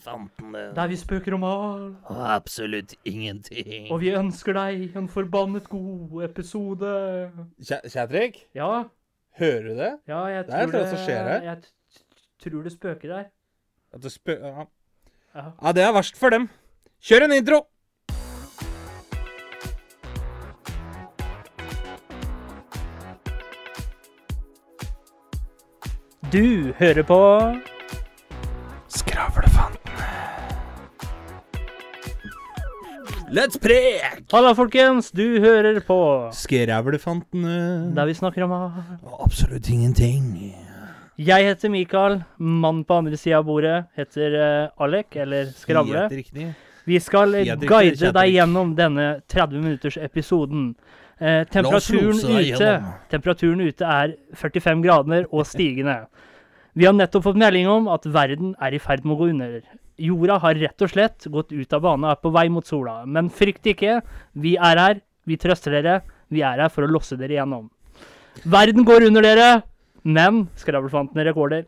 Spøkefantene. Der vi spøker om alt. Absolutt ingenting. Og vi ønsker deg en forbannet god episode. Kjætrik, Ja, hører du det? ja, jeg Det er tror noe som skjer her. Jeg tror det spøker der. At det spø... Ja. Ja. ja, det er verst for dem. Kjør en intro! Du hører på Let's prek! Halla, folkens! Du hører på Skravlefantene. Der vi snakker om. Absolutt ingenting. Jeg heter Mikael. Mannen på andre sida av bordet heter eh, Alek, eller Skravle. Helt riktig. Vi skal eh, Helt riktig, guide Kjetil. deg gjennom denne 30 minutters episoden. Eh, temperaturen, lose deg ute, gjennom. temperaturen ute er 45 grader og stigende. Vi har nettopp fått melding om at verden er i ferd med å gå under. Jorda har rett og slett gått ut av bane og er på vei mot sola. Men frykt ikke, vi er her. Vi trøster dere. Vi er her for å losse dere gjennom. Verden går under dere, men skravlefantene rekorder.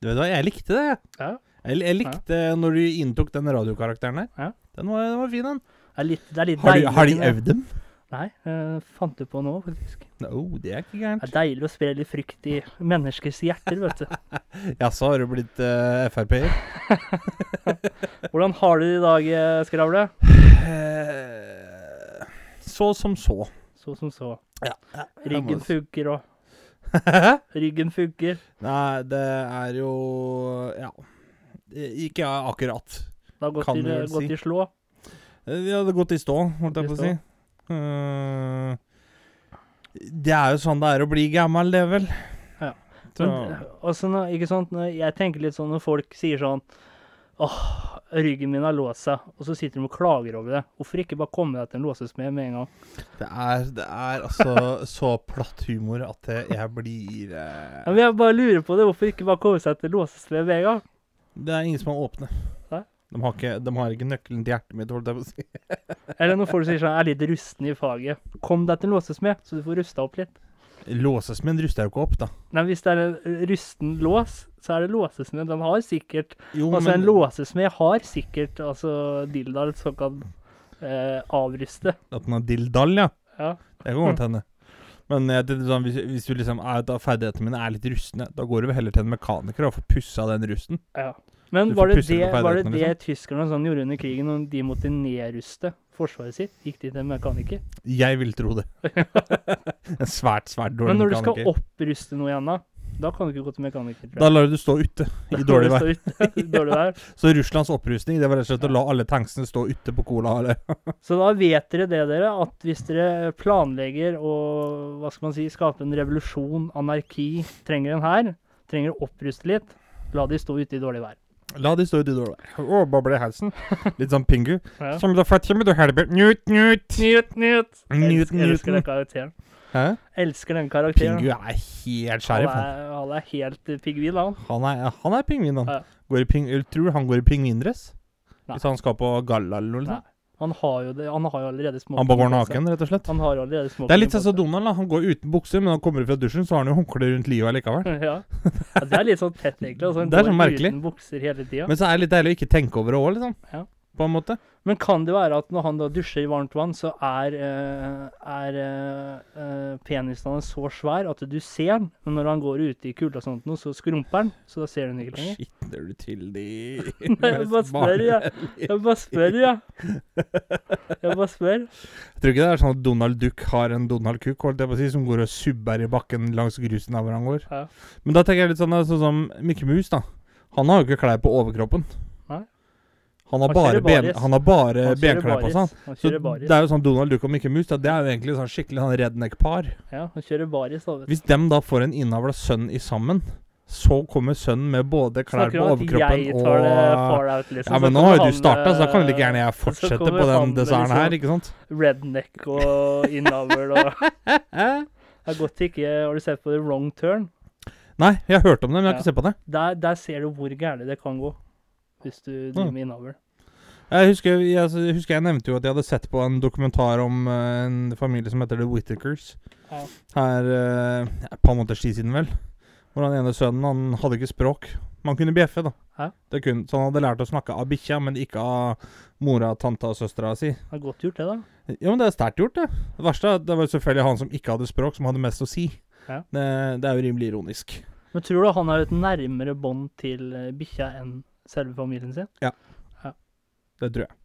Du vet hva, jeg likte det. jeg. Ja. Jeg, jeg likte når du inntok den radiokarakteren der. Ja. Den, var, den var fin, den. Det er litt, det er litt Har de, har de øvd dem? Nei, jeg fant det på nå, faktisk. No, det er ikke Det er deilig å spre litt frykt i menneskers hjerter, vet du. Jaså, har du blitt uh, Frp-er? Hvordan har du det i dag, eh, Skravle? Eh, så som så. Så som så. Ja. ja Ryggen funker og Ryggen funker. Nei, det er jo Ja. Ikke akkurat. Gått, Kan du vel gått i slå. Ja, det hadde gått i stå, holdt jeg på å si. Eh, det er jo sånn det er å bli gammel, det, vel. Ja. Så, Men også når, ikke sant, når jeg tenker litt sånn når folk sier sånn Åh, ryggen min har låst seg. Og så sitter de og klager over det. Hvorfor ikke bare komme deg til en låsesmed med en gang? det, er, det er altså så platt humor at jeg blir eh, Ja, men jeg bare lurer på det. Hvorfor ikke bare komme seg til låsesmed med en gang? Det er ingen som er åpne. De har, ikke, de har ikke nøkkelen til hjertet mitt, holdt jeg på å si. Eller når folk sier sånn Jeg er litt rusten i faget. Kom deg til låsesmed, så du får rusta opp litt. Låsesmeden ruster jo ikke opp, da. Nei, hvis det er en eh, rusten lås, så er det låsesmed. Den har sikkert Jo, Altså, en låsesmed har sikkert altså dilldall som kan eh, avruste. At den har dilldall, ja. Ja. Det kan godt hende. Men tenkte sånn, hvis, hvis du liksom er, da ferdighetene mine er litt rustne, da går du vel heller til en mekaniker og får pussa den rusten. ja. Men var det det, var det, det liksom? tyskerne sånn gjorde under krigen, når de måtte nedruste forsvaret sitt? Gikk de til en mekaniker? Jeg vil tro det. en svært, svært dårlig mekaniker. Men når du skal oppruste noe igjen, da? Da kan du ikke gå til mekaniker. Da lar du stå ute i dårlig vær. dårlig vær. Så Russlands opprustning det var rett og slett å la alle tanksene stå ute på cola. Så da vet dere det, dere, at hvis dere planlegger å hva skal man si, skape en revolusjon, anarki, trenger en her, trenger å oppruste litt, la de stå ute i dårlig vær. La de stå ute i vær. Å, bobler i halsen. Litt sånn pingu. Ja. Som da fett med, du helvete. Njut, njut. Njut, njut. Njut, Elsker, elsker den karakteren. Hæ? Elsker den karakteren. Pingu er helt sheriff. han. han er helt eh, pingvin, han. Han er, han er pingvin, han. Ja. Går i ping, tror han går i pingvindress. Nei. Hvis han skal på galla eller noe. Nei. Liksom. Han har jo, det, han har jo allerede smoking Han bare går naken, rett og slett. Han har jo allerede smoking Det er litt sånn som. Donald. da Han går uten bukser, men han kommer fra dusjen, så har han jo håndkle rundt livet likevel. ja. ja, det er litt sånn tett, egentlig. Altså, han Det er går sånn merkelig. Uten bukser hele tiden. Men så er det litt deilig å ikke tenke over det òg, liksom. Ja. På en måte. Men kan det være at når han da dusjer i varmt vann, så er, eh, er eh, eh, penisen hans så svær at du ser den, men når han går ute i kulda sånt, noe, så skrumper den, så da ser du den ikke lenger? Skitner du til de Nei, jeg bare spør, jeg. Jeg bare spør, ja. Jeg bare spør. Jeg tror ikke det er sånn at Donald Duck har en Donald Cook holdt jeg på å si, som går og subber i bakken langs grusen der hvor han går. Ja. Men da tenker jeg litt sånn sånn som Mikke Mus, da. Han har jo ikke klær på overkroppen. Han har bare, ben, han har bare benklær på seg. Så det er jo sånn Donald Duck og Mickey Mus, det er jo egentlig sånn skikkelig sånn redneck-par. Ja, han kjører baris, da. Hvis dem da får en innavla sønn i sammen, så kommer sønnen med både klær på overkroppen og far out, liksom. Ja, men nå har jo du starta, så da kan med- like gjerne jeg fortsette på den desserten her, liksom ikke sant? Redneck og innavl og Det er godt ikke Har du sett på The Wrong Turn? Nei, jeg har hørt om det, men jeg har ikke sett på det. Der, der ser du hvor gærent det kan gå. Hvis du driver Mm. med innavl. Jeg husker jeg, altså, jeg husker jeg nevnte jo at jeg hadde sett på en dokumentar om uh, en familie som heter The Whittakers. Ja. Her uh, et par måneders tid siden, vel. Hvor den ene sønnen han hadde ikke språk. Man kunne bjeffe, da. Ja. Det kunne, så han hadde lært å snakke av bikkja, men ikke av mora, tanta og søstera si. Det er godt gjort, det, da. Ja, men det er sterkt gjort, det. Det verste er det var selvfølgelig han som ikke hadde språk, som hadde mest å si. Ja. Det, det er jo rimelig ironisk. Men tror du han har et nærmere bånd til eh, bikkja enn selve familien sin? Ja. Det tror jeg.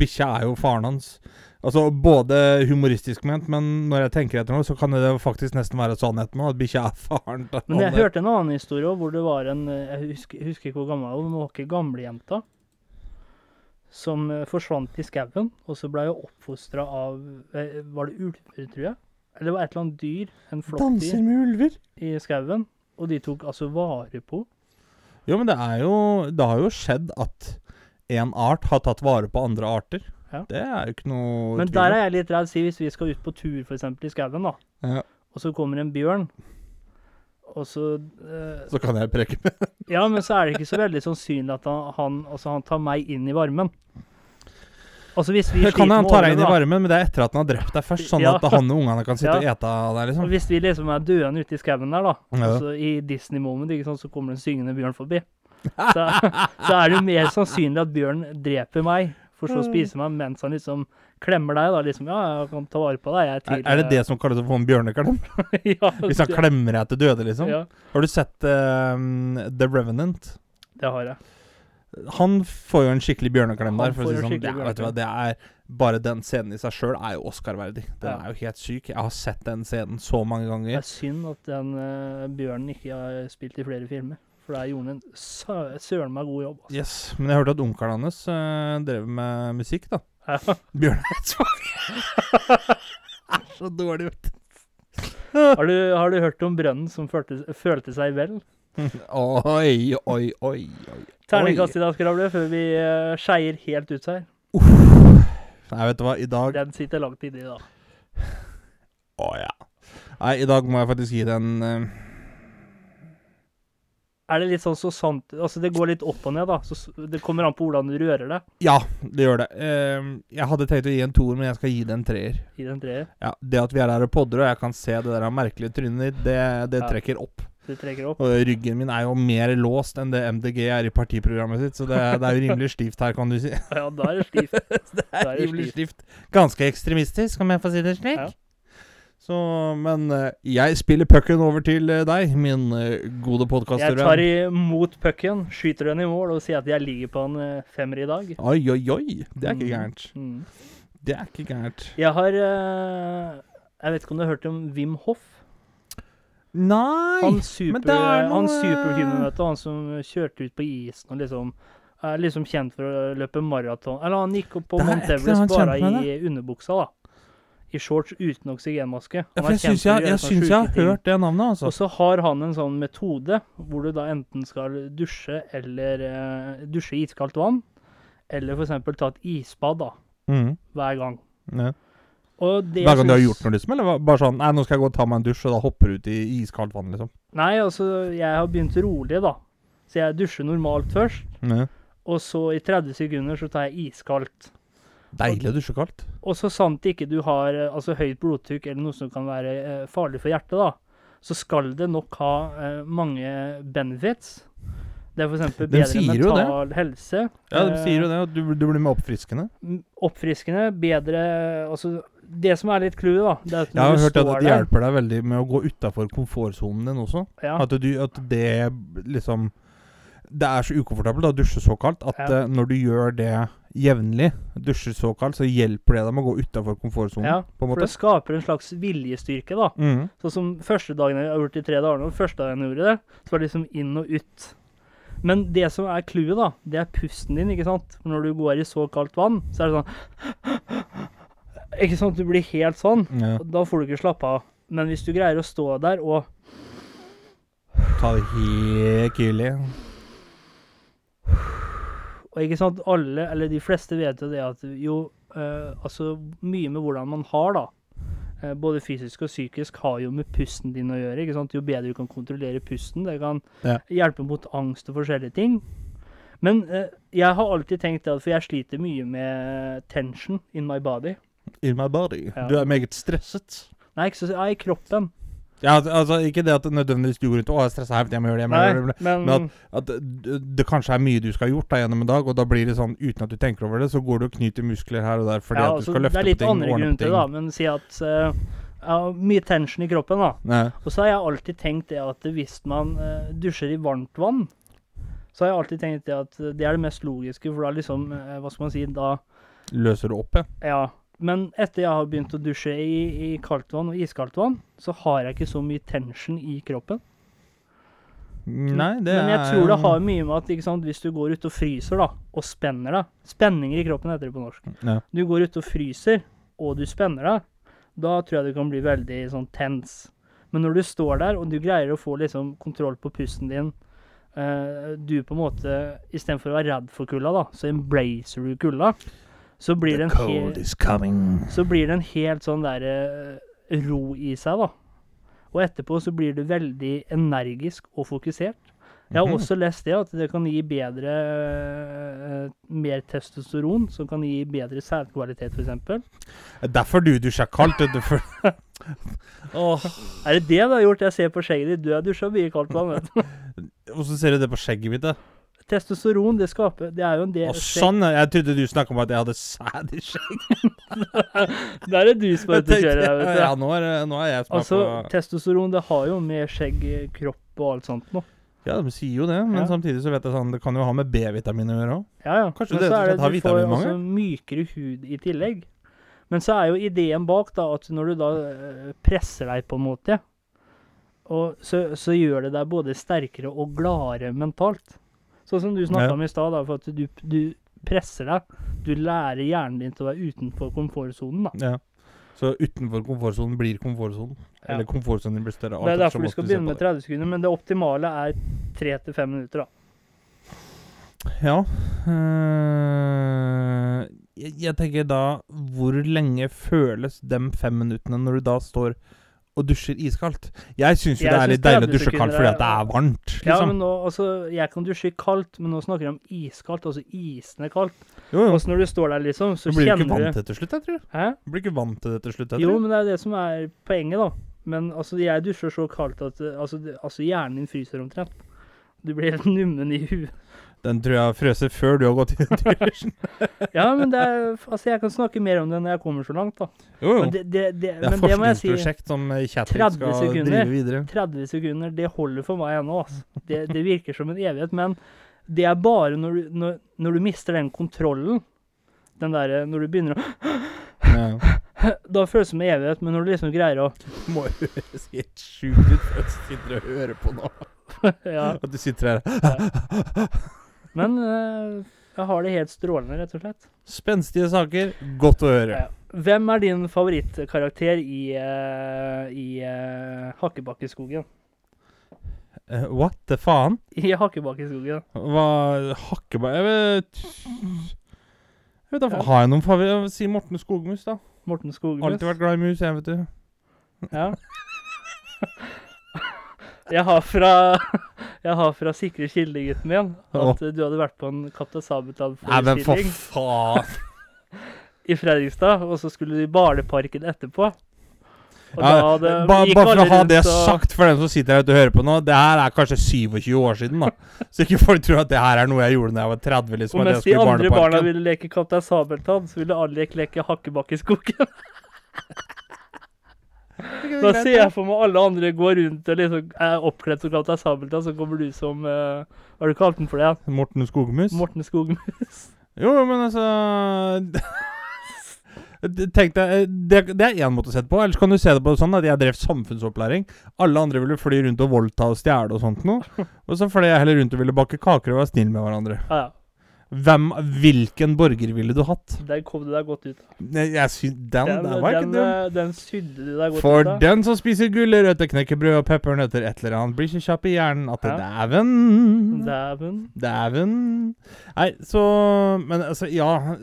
Bikkja er jo faren hans. Altså Både humoristisk ment, men når jeg tenker etter noe, så kan det faktisk nesten være sannheten òg, at bikkja er faren til Men jeg hørte en annen historie òg, hvor det var en Jeg husker, husker ikke hvor gammel hun var, ikke gamlejenta. Som eh, forsvant i skauen, og så ble hun oppfostra av eh, Var det ulver, tror jeg? Eller det var et eller annet dyr, en flokkdyr, Danser med ulver. i skauen. Og de tok altså vare på Jo, men det er jo Det har jo skjedd at en art har tatt vare på andre arter. Ja. Det er jo ikke noe Men der er jeg litt redd. Si hvis vi skal ut på tur, f.eks. i skauen, da. Ja, Og så kommer en bjørn. Og så eh, Så kan jeg preke med. Ja, men så er det ikke så veldig sannsynlig at han, han, altså han tar meg inn i varmen. Altså hvis vi Det kan sliter han tar ta deg inn i varmen, men det er etter at han har drept deg først. Sånn Ja. at han og ungene kan sitte Ja. og ete der, og liksom. Hvis vi liksom er døende ute i skauen der, da, Ja. altså i Disney-moment, ikke sant, så kommer det en syngende bjørn forbi, så, så er det jo mer sannsynlig at bjørn dreper meg, for så å spise meg, mens han liksom klemmer deg, da, liksom, ja, jeg kan ta vare på deg, jeg er til... er det det som kalles å få en bjørneklem? ja, Hvis han klemmer deg til døde, liksom? Ja, Har du sett uh, The Revenant? det har jeg. Han får jo en skikkelig bjørneklem der. For å si sånn. Ja, vet du hva, det er Bare den scenen i seg sjøl er jo Oscar-verdig. Den Ja. er jo helt syk. Jeg har sett den scenen så mange ganger. Det er synd at den uh, bjørnen ikke har spilt i flere filmer, for der gjorde han en sø- søren meg god jobb. Altså. Yes, Men jeg hørte at onkelen hans uh, drev med musikk, da. Ja. Bjørn Eidsvåg. er så dårlig, vet du. Har du, har du hørt om brønnen som følte, følte seg vel? Oi, oi, oi. oi. Terningkast i dag, Skravle, før vi uh, skeier helt ut her. Nei, vet du hva, i dag Den sitter langt inni, da. Å ja. Nei, i dag må jeg faktisk gi den uh... Er det litt sånn så sant Altså, det går litt opp og ned, da. Så det kommer an på hvordan du rører det. Ja, det gjør det. Uh, jeg hadde tenkt å gi en toer, men jeg skal gi den treer. Gi den treer. Ja, Det at vi er her og podder, og jeg kan se det der merkelige trynet ditt, det, det Ja. trekker opp. Du trekker opp. Og ryggen min er jo mer låst enn det MDG er i partiprogrammet sitt, så det, det er jo rimelig stivt her, kan du si. Ja, da er det stivt. det er, er rimelig stivt. Ganske ekstremistisk, om jeg får si det slik. Ja. Så, men eh, jeg spiller pucken over til eh, deg, min gode gode Jeg tar imot pucken, skyter den i mål og sier at jeg ligger på en eh, femmer i dag. Oi, oi, oi. Det er ikke Mm, gærent. Mm. Det er ikke gærent. Jeg har eh, Jeg vet ikke om du har hørt om Wim Hoff? Nei! Han, super, det er han noe- superhuman, vet du. Han som kjørte ut på isen og liksom er liksom kjent for å løpe maraton. Eller han gikk opp på Mount Everest bare i underbuksa, da. I shorts uten oksygenmaske. Ja, Han for er jeg syns jeg, jeg, synes jeg har hørt det navnet, altså. Og så har han en sånn metode hvor du da enten skal dusje eller uh, dusje i iskaldt vann, eller f.eks. ta et isbad da, mm. hver gang. Ja. Det Hver gang du har gjort noe, liksom? Eller bare sånn Nei, nå skal jeg gå og ta meg en dusj, og da hopper du ut i iskaldt vann, liksom? Nei, altså, jeg har begynt rolig, da. Så jeg dusjer normalt først, Ja. og så i 30 sekunder så tar jeg iskaldt. Deilig å dusje kaldt. Og så sant ikke du har eh, altså, høyt blodtrykk eller noe som kan være eh, farlig for hjertet, da, så skal det nok ha eh, mange benefits. Det er f.eks. Bedre det. mental helse. Ja, de eh, sier jo det, at du, du blir mer oppfriskende. Oppfriskende, bedre Altså, det som er litt clouet, da, det er at Jeg har hørt at det hjelper deg veldig med å gå utafor komfortsonen din også. ja, At, du, at det liksom Det er så ukomfortabelt å dusje så kaldt at Ja. eh, når du gjør det jevnlig, dusjer så kaldt, så hjelper det deg med å gå utafor komfortsonen. ja, for det skaper en slags viljestyrke, da. Mm. Sånn som første dagen jeg har gjort det i tre dager nå, første dagen jeg gjorde det, så var det liksom inn og ut. Men det som er clouet, da, det er pusten din, ikke sant. For når du går i så kaldt vann, så er det sånn Ikke sant, du blir helt sånn. Ja. Da får du ikke slappe av. Men hvis du greier å stå der og Ta det helt kylig. Og ikke sant, alle, eller de fleste vet jo det at jo eh, Altså mye med hvordan man har, da. eh, både fysisk og psykisk har jo med pusten din å gjøre. ikke sant? Jo bedre du kan kontrollere pusten, det kan Ja. hjelpe mot angst og forskjellige ting. Men eh, jeg har alltid tenkt det, for jeg sliter mye med tension in my body. In my body. Ja. Du er meget stresset. Nei, ikke så, ja, i kroppen. Ja, altså, ikke det at det nødvendigvis du går rundt og er stressa jeg må gjøre det, jeg må Nei, gjøre det. men Men At det, det kanskje er mye du skal ha gjort da gjennom en dag, og da blir det sånn uten at du tenker over det, så går du og knyter muskler her og der fordi ja, at du altså, skal løfte Det er litt ting, andre grunner til det, da, men si at uh, jeg har mye tension i kroppen, da. Nei. Og så har jeg alltid tenkt det at hvis man uh, dusjer i varmt vann, så har jeg alltid tenkt det at det er det mest logiske, for da liksom, uh, hva skal man si, da Løser du opp, ja. Ja. Men etter jeg har begynt å dusje i, i kaldt vann og iskaldt vann, så har jeg ikke så mye tension i kroppen. Nei, det Men jeg er tror det har mye med at sant, hvis du går ute og fryser da, og spenner deg Spenninger i kroppen heter det på norsk. ja. Du går ute og fryser, og du spenner deg. Da tror jeg du kan bli veldig sånn tens. Men når du står der, og du greier å få liksom kontroll på pusten din uh, Du på en måte, istedenfor å være redd for kulda, da, så embracer du kulda. Så blir det en hel, så blir det en helt sånn der eh, ro i seg, da. Og etterpå så blir du veldig energisk og fokusert. Jeg har Mhm. også lest det, at det kan gi bedre eh, Mer testosteron, som kan gi bedre sædkvalitet, f.eks. Er Derfor du dusjer kaldt. du, Åh, Er det det du har gjort? Jeg ser på skjegget ditt. Du har dusja mye kaldt vann. vet du. Ser du det på skjegget mitt? da? Testosteron, det skaper Det er jo en del Å, sånn. Jeg trodde du snakka om at jeg hadde sæd i skjegget. Det er det du som er ute og kjører vet du. Ja, nå er, nå er jeg som Altså, på testosteron, det har jo med skjegg, kropp og alt sånt noe. Ja, de sier jo det, men Ja. samtidig så vet jeg sånn Det kan jo ha med B-vitamin å gjøre òg. Ja, ja. Kanskje Men det så er det, du får også mykere hud i tillegg. Men så er jo ideen bak da at når du da eh, presser deg på en måte, så, så gjør det deg både sterkere og gladere mentalt. Sånn som du snakka Ja. om i stad, for at du, du presser deg. Du lærer hjernen din til å være utenfor komfortsonen. da. Ja. Så utenfor komfortsonen blir komfortsonen. Ja. Eller komfortsonen blir større. Det er derfor du skal begynne med 30 sekunder, men det optimale er 3-5 minutter. da. Ja. øh, jeg, jeg tenker da Hvor lenge føles de fem minuttene når du da står og dusjer iskaldt? Jeg syns jo Jeg det er litt deilig å dusje kaldt fordi at det er varmt. Ja, Liksom. men nå, altså, Jeg kan dusje kaldt, men nå snakker jeg om iskaldt. Altså isende kaldt. jo, jo. Også når du står der, liksom, så Du blir du ikke vant til det til slutt, jeg tror. Hæ? Du blir ikke vant til det til slutt, jeg Jo, men det er det som er poenget, da. Men altså, jeg dusjer så kaldt at altså, altså hjernen din fryser omtrent. Du blir helt nummen i huet. Den tror jeg frøser før du har gått i dusjen. Ja, men det er Altså, jeg kan snakke mer om det når jeg kommer så langt, da. Jo, jo. Men det, det, det, Det er jeg si. som Kjetil skal sekunder. drive videre. 30 sekunder, det holder for meg ennå, altså. Det, det virker som en evighet. Men det er bare når du, når, når du mister den kontrollen, den derre Når du begynner å Ja. Da føles det som en evighet, men når du liksom greier å må høres helt sjukt ut at du sitter og hører på nå. Ja. At du sitter her Men eh, jeg har det helt strålende, rett og slett. Spenstige saker. Godt å høre. Hvem er din favorittkarakter i, eh, i eh, Hakkebakkeskogen? What the faen? I Hakkebakkeskogen. Hva Hakkeba... Jeg vet Jeg vet da. Har jeg noen favoritt? Si Morten Skogmus, da. Morten Skogmus. Alltid vært glad i mus, jeg, vet du. Ja. Jeg har fra Jeg har fra sikre kilder, gutten min, at du hadde vært på en Kaptein Sabeltann-forestilling i Fredrikstad, og så skulle du i Barneparken etterpå. Ja, da hadde- ba, bare for å ha det og- sagt for dem som sitter her ute og hører på nå, det her er kanskje 27 år siden, da. Så ikke folk tror at det her er noe jeg gjorde da jeg var 30, liksom. Og mens de andre barna ville leke Kaptein Sabeltann, så ville alle leke, leke Hakkebakkeskogen. Da ser jeg for meg alle andre gå rundt og liksom er oppkledd som Kaptein Sabeltann, så kommer du som uh, Hva har du kalt den for det? Morten Skogmus? Morten Skogmus. Jo, men altså Tenk deg, det, det er én måte å se det på. Ellers kan du se det på sånn at jeg drev samfunnsopplæring. Alle andre ville fly rundt og voldta og stjele og sånt noe. Og så fløy jeg heller rundt og ville bake kaker og være snill med hverandre. Ja, ja. Hvem, hvilken borger ville du hatt? Der kom du deg godt ut. Jeg, jeg syns den, Den, der var den, ikke dum. eh, den sydde du deg godt For ut av. den som spiser gulrøtter, knekkebrød og peppernøtter, et eller annet, blir så kjapp i hjernen at det Ja. dæven Dæven. Dæven. Nei, så Men altså, ja.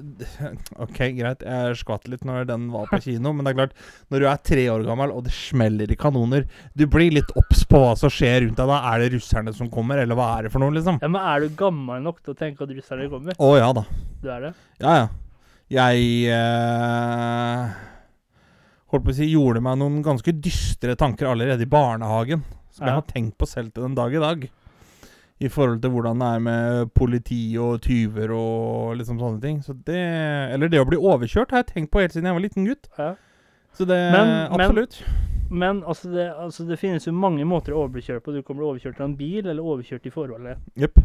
OK, greit. Jeg skvatt litt når den var på kino, men det er klart, når du er tre år gammel og det smeller i kanoner Du blir litt obs på hva som skjer rundt deg da. Er det russerne som kommer, eller hva er det for noe, liksom? Ja, men er du gammel nok til å tenke at russerne kommer? Å ja da. Du er det? Ja, ja. Jeg eh, holdt på å si, gjorde meg noen ganske dystre tanker allerede i barnehagen. Som Ja. jeg har tenkt på selv til den dag i dag. I forhold til hvordan det er med politi og tyver og liksom sånne ting. Så det, eller det å bli overkjørt har jeg tenkt på helt siden jeg var liten gutt. Ja. Så det Men- men- Absolutt. Men altså det, altså det finnes jo mange måter å bli kjørt på. Du kan bli overkjørt av en bil, eller overkjørt i forholdet. Jepp.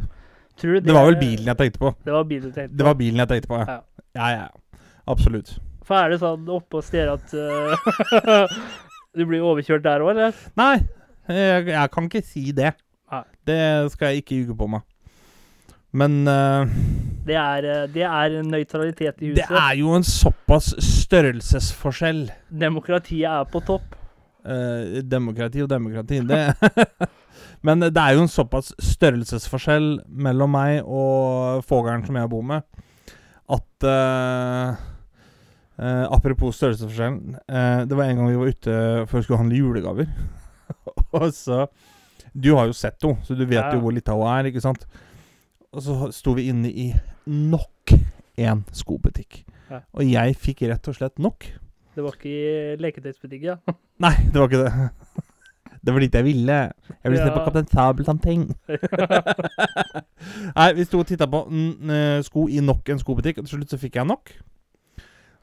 Du Det var vel bilen jeg tenkte på. Det var bilen tenkte på. Det var bilen jeg tenkte på, ja. Ja. Ja, ja. Absolutt. For er det sånn oppå steder at uh, du blir overkjørt der òg, eller? Nei, jeg, jeg kan ikke si det. Nei. Det skal jeg ikke ljuge på meg. Men uh, Det er, eh, det er nøytralitet i det er jo en såpass størrelsesforskjell. Demokratiet er på topp. Uh, demokrati og demokrati, det Men det er jo en såpass størrelsesforskjell mellom meg og fogeren som jeg bor med, at uh, uh, Apropos størrelsesforskjellen. Uh, det var en gang vi var ute for å skulle handle julegaver. og så Du har jo sett henne, så du vet Ja. jo hvor lita hun er, ikke sant? Og så sto vi inne i nok en skobutikk. Ja. Og jeg fikk rett og slett nok. Det var ikke i leketøysbutikken. Ja. Nei, det var ikke det. Det var dit jeg ville. Jeg ville se på Ja. Kaptein Sabeltann-ting. Nei, vi sto og titta på sko i nok en skobutikk, og til slutt så fikk jeg nok.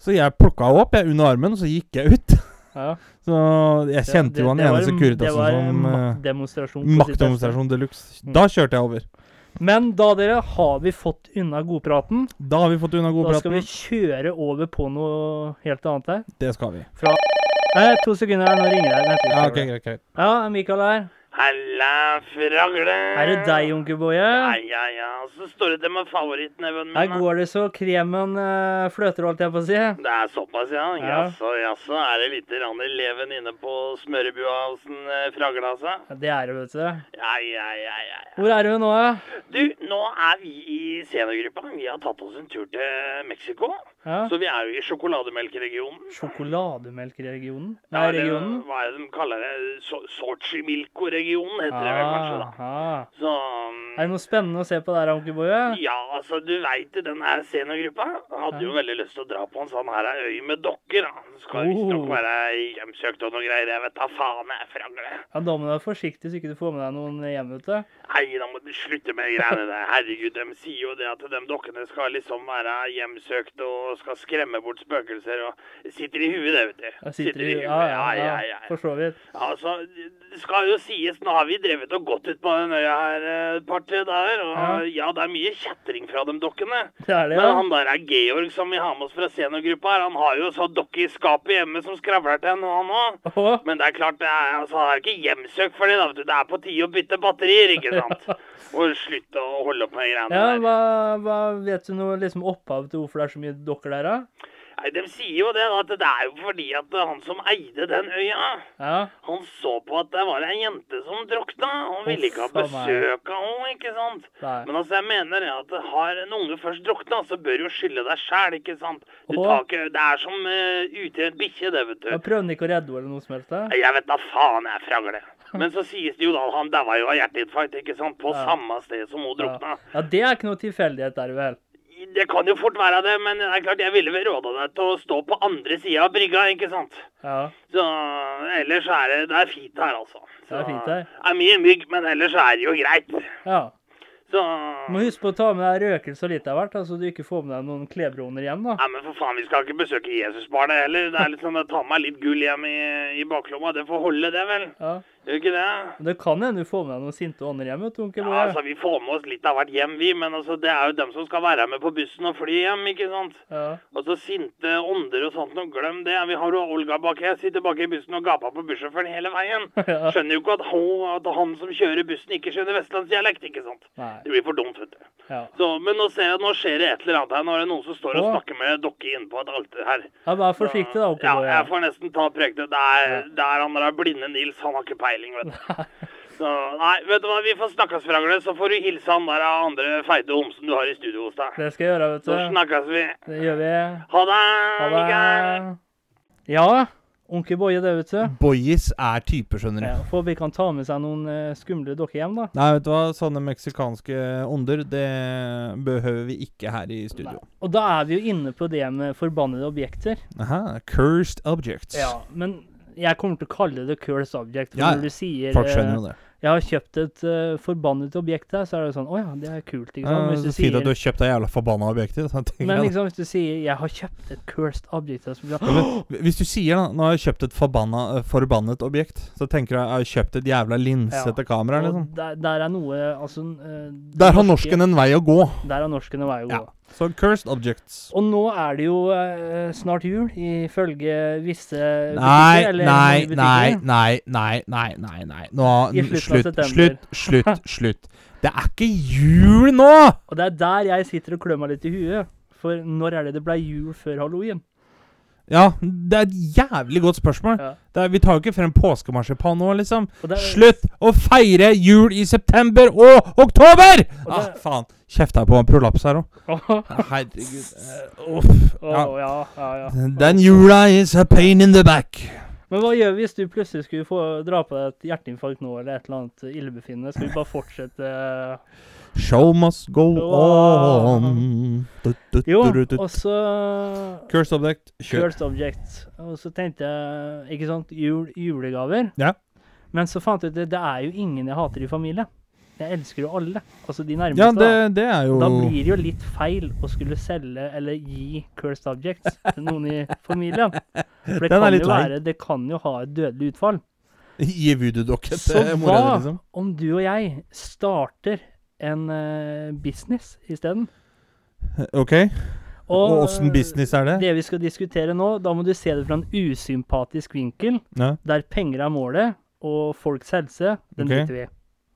Så jeg plukka henne opp jeg under armen, og så gikk jeg ut. Ja. Så jeg kjente jo han ene Det Securitasen var en som eh, maktdemonstrasjon. Maktdemonstrasjon de luxe. Mm. Da kjørte jeg over. Men da, dere, har vi fått unna godpraten. Da har vi fått unna godpraten. Da skal vi kjøre over på noe helt annet her. Det skal vi. Fra Nei, to sekunder her, nå ringer jeg. Litt. Ja, ok, Kjell. greit, greit. Ja, Mikael her. Halla, fragle. Er det deg, onkel Boje? Ja, ja, ja. Så står det til med favorittneven min. Her går det så kremen uh, fløter, holdt jeg på å si. Det er såpass, ja. Ja. Jaså, jaså. Er det litt grann leven inne på smørebua hos en uh, fragle, altså? Ja, Det er det, vet du. Ja, ja, ja, ja. ja. Hvor er du nå, da? Du, nå er vi i seniorgruppa. Vi har tatt oss en tur til Mexico. Ja. Så vi er jo i sjokolademelkregionen. Sjokolademelkregionen? Ja, Nei, eller regionen? Hva er det de kaller det? So Sochimilco-regionen heter det vel kanskje, da. Ah. Så um, Er det noe spennende å se på der, onkel Boje? Ja, altså, du veit det, den her seniorgruppa hadde jo veldig lyst til å dra på en sånn her øy med dokker. da. Det skal visstnok Oh. være hjemsøkt og noe greier. Jeg vet da faen, jeg fragle. Ja, Da må du være forsiktig så ikke du får med deg noen hjem, vet du. Nei, da må du slutte med greiene der. Herregud, de sier jo det at de dokkene skal liksom være hjemsøkt og skal skremme bort spøkelser og Sitter i huet, det, vet du. Ja, sitter i Ja, ja, ja. ja. For så vidt. Altså, det skal jo sies, nå har vi drevet og gått ut på den øya her eh, et par-tre dager, og Ja. det er mye kjatring fra de dokkene. Det er det, ja. Men han der er Georg som vi har med oss fra seniorgruppa her, han har jo så dokke i skapet hjemme som skravler til henne, han òg. Å, Men det er klart, det er, altså, han er ikke hjemsøkt for det, da, vet du. Det er på tide å bytte batterier, ikke sant? Og slutte å holde opp med greiene Ja, der. hva, hva Vet du noe liksom opphav til hvorfor det er så mye dokker der, da? Nei, de sier jo det, at det er jo fordi at han som eide den øya, Ja. han så på at det var ei jente som drukna. Han ville ikke ha besøk av henne, ikke sant? Nei. Men altså, jeg mener at har en unge først drukna, så bør du skylde deg sjæl, ikke sant? Du tar ikke, det er som uh, en bikkje, det, vet du. Jeg prøvde ikke å redde henne eller noe som helst? da? Jeg vet da faen, jeg fragle. Men så sies det jo da han daua jo av hjerteinfarkt, ikke sant? På Ja. samme sted som hun drukna. Ja. ja, det er ikke noe tilfeldighet der, vel? Det kan jo fort være det, men det er klart jeg ville vel råda deg til å stå på andre sida av brygga, ikke sant? Ja. Så ellers er det, det er fint her, altså. Det er fint her. Det er mye mygg, men ellers er det jo greit. ja. Så Du må huske på å ta med deg røkelse og litt av hvert, så du ikke får med deg noen klebroner hjem, da. Nei, men for faen, vi skal ikke besøke Jesusbarnet heller. Det er litt sånn, å Ta med meg litt gull hjem i, i baklomma. Det får holde, det, vel? Ja. Gjør ikke det? Det kan hende du får med deg noen sinte ånder hjem, vet du, onkel Ja, altså, Vi får med oss litt av hvert hjem, vi. Men altså, det er jo dem som skal være med på bussen og fly hjem, ikke sant? Ja. Altså, sinte ånder og sånt, og glem det. Vi har jo Olga bak her. Sitter bak i bussen og gaper på bussjåføren hele veien. Ja. Skjønner jo ikke at, han, at han som kjører bussen, ikke skjønner vestlandsdialekt, ikke sant? Nei. Det blir for dumt, vet du. Ja. Så, men nå ser jeg at nå skjer det et eller annet her. Nå er det noen som står og snakker med dokke inne på et alter her. ja vær forsiktig, da, onkel Ja, jeg får nesten ta prekene. Det er, det er han der blinde Nils, han har ikke peiling, vet du. Så, nei, vet du hva, vi får snakkes, Fragle, så får du hilse han der av andre feite homsen du har i studio hos deg. Det skal jeg gjøre, vet du. Så snakkes vi. Det gjør vi. Ha det, Ha Mikael. Ja, Onkel Boje, det, vet du. Boyes er typer, skjønner du. Ja, for vi kan ta med seg noen eh, skumle dokker hjem, da. Nei, vet du hva, sånne meksikanske onder, det behøver vi ikke her i studio. Og da er vi jo inne på det med forbannede objekter. Aha, cursed objects. Ja, men jeg kommer til å kalle det curse object. For Ja, når du sier Folk skjønner eh, jo det. Jeg har kjøpt et uh, forbannet objekt her, så er det sånn Å ja, det er kult. ikke sant? Hvis du så fint sier, at du har kjøpt det jævla forbanna objektet. Men liksom, hvis du sier 'jeg har kjøpt et cursed object' så blir det, Ja, men Hvis du sier da, 'nå har jeg kjøpt et forbanna, eh, forbannet objekt', så tenker du 'jeg har kjøpt et jævla linsete kamera', Og liksom. der, der er noe altså, uh, Der har norsken en vei å gå. Der har norsken en vei å gå. Ja. Så cursed objects. Og nå er det jo uh, snart jul, ifølge visse butikker. Nei, nei, nei, nei, nei, nei, nei. Nå, I slutten slutt, slutt, slutt, slutt. Det er ikke jul nå! Og det er der jeg sitter og klør meg litt i huet. For når er det det ble jul før halloween? Ja, det er et jævlig godt spørsmål. Ja. Det er, vi tar jo ikke frem påskemarsipan nå, liksom. Er- Slutt å feire jul i september og oktober! Og Ah, faen. Kjefta jeg på en prolaps her òg? Herregud. eh, Uff. Ja. ja, ja, ja. Den jula is a pain in the back. Men hva gjør vi hvis du plutselig skulle få dra på deg et hjerteinfarkt nå, eller et eller annet illebefinnende? Skal vi bare fortsette Show must go on. Du, du, Jo, du, du. og så Cursed object. Kjør. Cursed Object. Og så tenkte jeg, ikke sant, jul, julegaver. Ja. Men så fant jeg ut at det er jo ingen jeg hater i familie. Jeg elsker jo alle. Altså de nærmeste. Ja, det, det er jo Da blir det jo litt feil å skulle selge eller gi cursed objects til noen i familien. For det Den kan jo være Det kan jo ha et dødelig utfall. Gi voodoo-dokke Så til mora di, hva liksom. om du og jeg starter en uh, business isteden? OK. Og åssen business er det? Det vi skal diskutere nå, da må du se det fra en usympatisk vinkel, Ja, der penger er målet, og folks helse, den okay. driter vi i.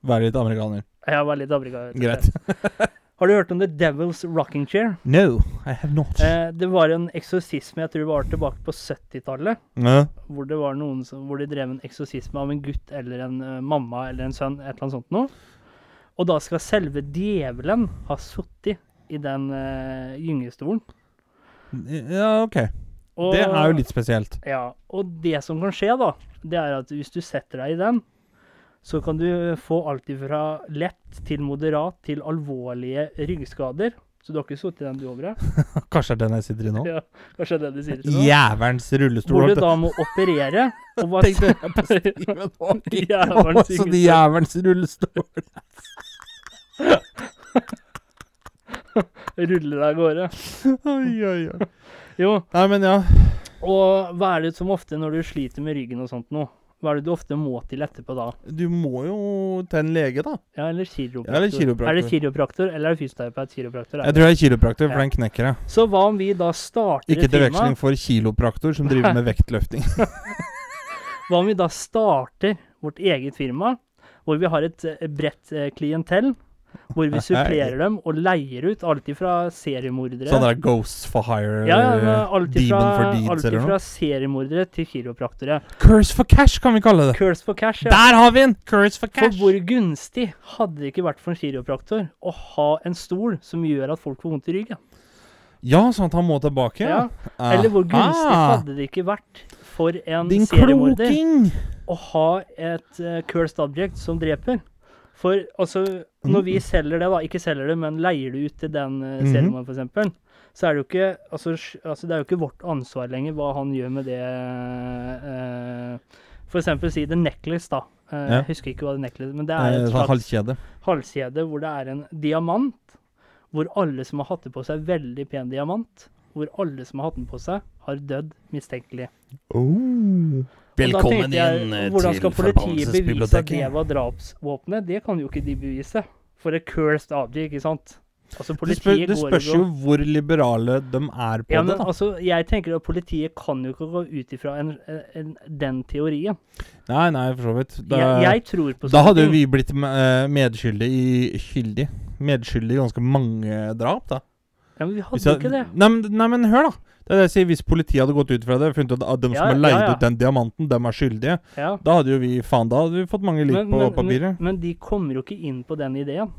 Være litt amerikaner. Ja, vær litt amerikaner. Greit. Har du hørt om The Devil's Rocking Chair? No, I have not. Eh, det var en eksorsisme, jeg tror det var tilbake på 70-tallet, Ja. hvor det var noen som, hvor de drev en eksorsisme av en gutt eller en uh, mamma eller en sønn, et eller annet sånt noe. Og da skal selve djevelen ha sittet i den uh, gyngestolen. ja, OK. Og- Det er jo litt spesielt. Ja, og det som kan skje da, det er at hvis du setter deg i den, så kan du få alt fra lett til moderat til alvorlige ryggskader. Så du har ikke sittet i den du over Kanskje det er den jeg sitter i nå? Ja, kanskje det er den du sitter i nå? Jævelens rullestol. Hvor du da må operere. Og hva Tenkte jeg på Stephen Hawking. Jævelens Også de rullestol. jævelens rullestol. Ruller deg av gårde. Oi, oi, oi. Jo, Nei, men ja. og hva er det som ofte når du sliter med ryggen og sånt nå? Hva er det du ofte må til etterpå da? Du må jo til en lege, da. Ja, eller kiropraktor. Ja, eller kiropraktor. Er det kiropraktor, eller er det fysioterapeut? Kiropraktor. Jeg tror det er kiropraktor, for Ja. den knekker jeg. Så hva om vi da starter Ikke til veksling for kilopraktor, som driver med vektløfting. Hva om vi da starter vårt eget firma, hvor vi har et eh, bredt eh, klientell, hvor vi supplerer dem og leier ut alt fra seriemordere Sånn der Ghosts for hire, ja, ja, alt Demon for Deeds alt eller Alt fra seriemordere til kiropraktorer. Curse for cash, kan vi kalle det. Curse for cash, ja. Der har vi en! Curse for For hvor gunstig hadde det ikke vært for en kiropraktor å ha en stol som gjør at folk får vondt i ryggen? Ja, sånn at han må tilbake, ja. Ja. Eller hvor gunstig ah. hadde det ikke vært for en Din seriemorder kloking! å ha et uh, cursed object som dreper? For altså, når Mm. vi selger det, da, ikke selger det, men leier det ut til den uh, Mhm. f.eks., så er det jo ikke altså, altså, det er jo ikke vårt ansvar lenger hva han gjør med det uh, For eksempel si The Necklace, da. Uh, Ja. Jeg husker ikke hva The Necklace Men det er Eh, et slags halskjede. halskjede hvor det er en diamant, hvor alle som har hatt det på seg, veldig pen diamant, hvor alle som har hatt den på seg, har dødd mistenkelig. Oh. Og jeg, inn til Hvordan skal politiet bevise at det var drapsvåpenet? Det kan jo ikke de bevise. For et cursed object, ikke sant? Altså, Det, spør, det spørs jo hvor liberale de er på ja, men det, da. altså, jeg tenker at politiet kan jo ikke gå ut ifra en, en, den teorien. Nei, nei, for så vidt. Da, jeg, jeg tror på da hadde jo vi blitt eh, medskyldige i Skyldig. Medskyldige i ganske mange drap, da. Ja, men vi hadde jeg- ikke det. Nei, men, nei, men hør, da. Det er det jeg sier, Hvis politiet hadde gått ut fra det og funnet ut at de som har leid ut den diamanten, dem er skyldige, Ja. da hadde jo vi faen, da hadde vi fått mange lik på men, papiret. men, men de kommer jo ikke inn på den ideen.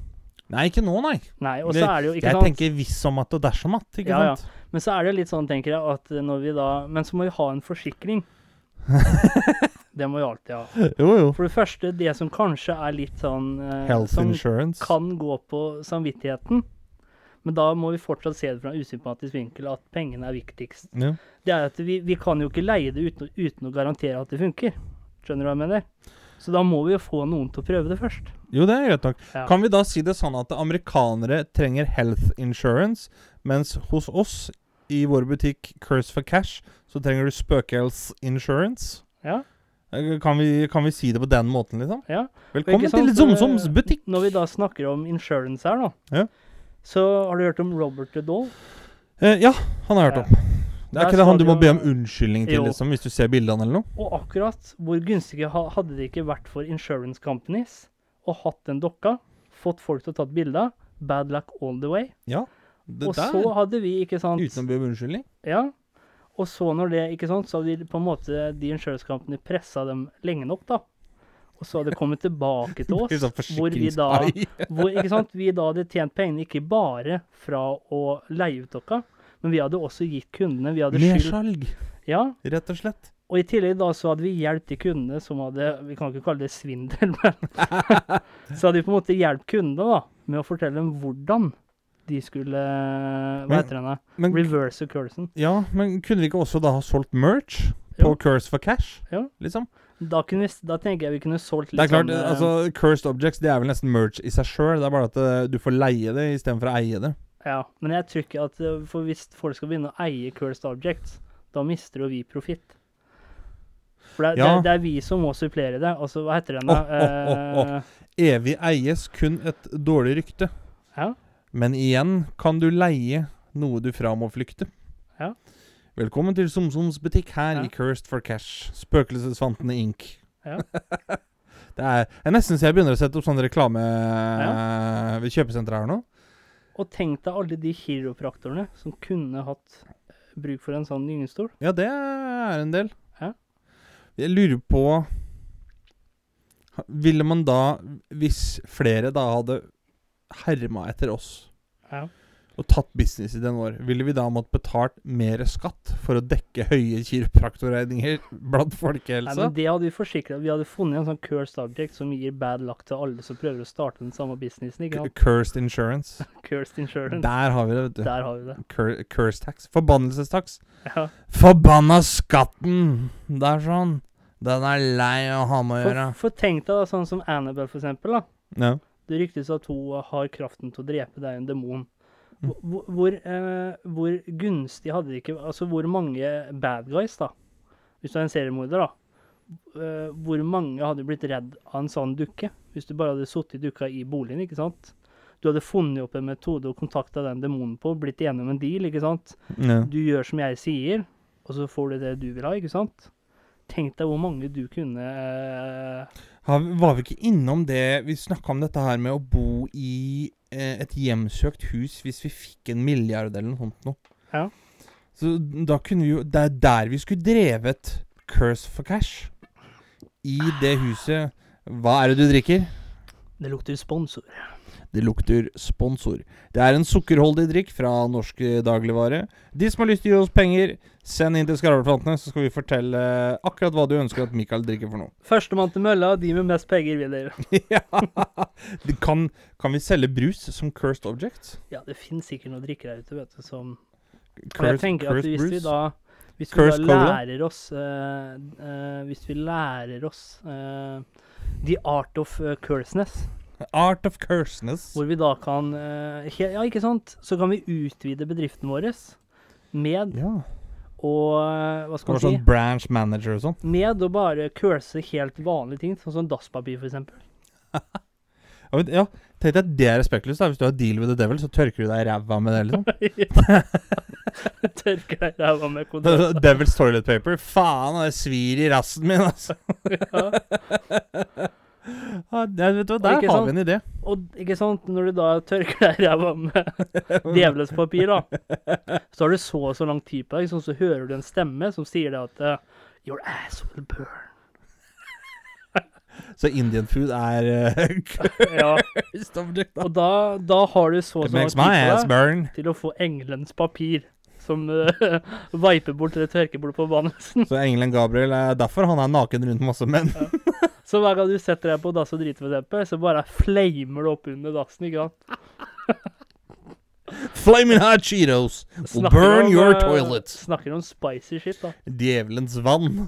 Nei, ikke nå, nei. Nei, og så er det jo, ikke Jeg sant? tenker hvis om at og dersom at, ikke Ja, ja. Men så er det jo litt sånn, tenker jeg, at når vi da Men så må vi ha en forsikring. Det må vi alltid ha. Jo, jo. For det første, det som kanskje er litt sånn eh, Health Som insurance. kan gå på samvittigheten. Men da må vi fortsatt se det fra en usympatisk vinkel, at pengene er viktigst. Ja. Det er at vi, vi kan jo ikke leie det uten, uten å garantere at det funker. Skjønner du hva jeg mener? Så da må vi jo få noen til å prøve det først. Jo, det er greit nok. Ja. Kan vi da si det sånn at amerikanere trenger health insurance, mens hos oss i vår butikk Curse for Cash, så trenger du spøkels insurance? Ja. Eh, Kan vi, kan vi si det på den måten, liksom? ja. Velkommen sant, til Zomzoms eh, butikk! Når vi da snakker om insurance her, da, Ja. Så har du hørt om Robert the Doll? Eh, ja, han har jeg hørt om. Det Der er ikke det han du må be om unnskyldning til, Jo. liksom, hvis du ser bildene eller noe? Og akkurat hvor gunstige hadde det ikke vært for insurance companies å hatt den dokka, fått folk til å ta et bilde av, bad luck all the way. Ja. Det og der, så hadde vi, ikke sant uten å be om unnskyldning. Ja. Og så når det, ikke sant, så hadde vi på en måte de insurance company pressa dem lenge nok, da. Og så hadde det kommet tilbake til oss, sånn hvor vi da hvor, ikke sant, vi da hadde tjent pengene ikke bare fra å leie ut dere, men vi hadde også gitt kundene Vi hadde Mersalg, Ja. rett og slett. Og i tillegg da så hadde vi hjulpet de kundene som hadde Vi kan ikke kalle det svindel, men Så hadde vi på en måte hjulpet kundene da med å fortelle dem hvordan de skulle Hva heter den? Reverse cursen. ja, men kunne vi ikke også da ha solgt merch på. Curse for Cash? Ja. Liksom? Da, kunne vi, da tenker jeg vi kunne solgt Det er klart, sånn, eh, altså Cursed Objects det er vel nesten merch i seg sjøl. Det er bare at eh, du får leie det istedenfor å eie det. Ja, men jeg tror ikke at eh, For hvis folk skal begynne å eie cursed objects, da mister jo vi profitt. For det, Ja. det, det er vi som må supplere det. Altså, hva heter den da? Oh, oh, oh, Evig eies kun et dårlig rykte. Ja. Men igjen kan du leie noe du fra må flykte. Ja. Velkommen til Somsoms butikk her Ja. i Cursed for Cash. Spøkelsesfantene Inc. Ja. det er, jeg nesten så jeg begynner å sette opp sånn reklame ja. ved kjøpesenteret her nå. Og tenk deg alle de kiropraktorene som kunne hatt eh, bruk for en sånn gyngestol. Ja, det er en del. Ja. Jeg lurer på Ville man da, hvis flere da hadde herma etter oss Ja. Og tatt business i den år, ville vi da måttet betalt mer skatt for å dekke høye kiropraktorregninger blant Nei, folkehelsa? men det hadde vi forsikret. Vi hadde funnet en sånn cursed object som gir bad luck til alle som prøver å starte den samme businessen. ikke sant? Cursed insurance. Cursed insurance. Der har vi det, vet du. Der har vi det. Cur curse tax. Forbannelsestaks. Ja. Forbanna skatten! Det er sånn. Den er lei å ha med å gjøre. For, for tenk deg da, sånn som Annabelle, for eksempel. da. Ja. Det ryktes at hun har kraften til å drepe deg, en demon. Hvor, hvor, eh, hvor gunstig hadde det ikke Altså, hvor mange bad guys, da Hvis du er en seriemorder, da. eh, hvor mange hadde blitt redd av en sånn dukke? Hvis du bare hadde sittet dukka i boligen, ikke sant? Du hadde funnet opp en metode og kontakta den demonen på, blitt enig om en deal, ikke sant? Ja. Du gjør som jeg sier, og så får du det du vil ha, ikke sant? Tenk deg hvor mange du kunne eh, var vi ikke innom det Vi snakka om dette her med å bo i et hjemsøkt hus hvis vi fikk en milliard eller noe sånt noe. Ja. Så da kunne vi jo Det er der vi skulle drevet Curse for cash. I det huset Hva er det du drikker? Det lukter sponsor. Det lukter sponsor. Det er en sukkerholdig drikk fra norske dagligvare. De som har lyst til å gi oss penger, send inn til Skarveplantene, så skal vi fortelle akkurat hva du ønsker at Mikael drikker for noe. Førstemann til mølla, de med mest penger vinner. ja. Kan, kan vi selge brus som cursed objects? Ja, det finnes sikkert noen drikker der ute, vet du, som Og jeg Cursed, tenker at cursed hvis vi da hvis vi da lærer oss uh, uh, Hvis vi lærer oss uh, the art of curseness, Art of curseness. hvor vi da kan eh, Ja, ikke sant? Så kan vi utvide bedriften vår med Ja. Å eh, Hva skal man si? sånn branch manager og sånn. Med å bare curse helt vanlige ting, sånn som dasspapir, eksempel. Ja, ja, tenk deg at det er respektløst. Hvis du har deal with the devil, så tørker du deg i ræva med det, liksom. Tørker deg i ræva med kontrakt. Devil's toilet paper. Faen, det svir i rassen min, altså. Ja. Ja, vet du hva, der har vi en idé. Og ikke sant, når du da tørker deg i ræva med djevelens papir, da, så har du så og så lang tid på deg, sånn, så hører du en stemme som sier det at eh, Your ass will burn. Så Indian food er uh, Ja, og da, da har du så og så lang tid på deg burn. til å få engelens papir. som uh, viper bort eller tørker bort forbannelsen. Så engelen Gabriel er derfor han er naken rundt masse menn. Så hver gang du setter deg på dass og driter, eksempel, så bare flamer det opp under dassen, ikke sant? Flaming hot Cheetos will burn om, your eh, toilet. Snakker om spicy shit, da. Djevelens vann.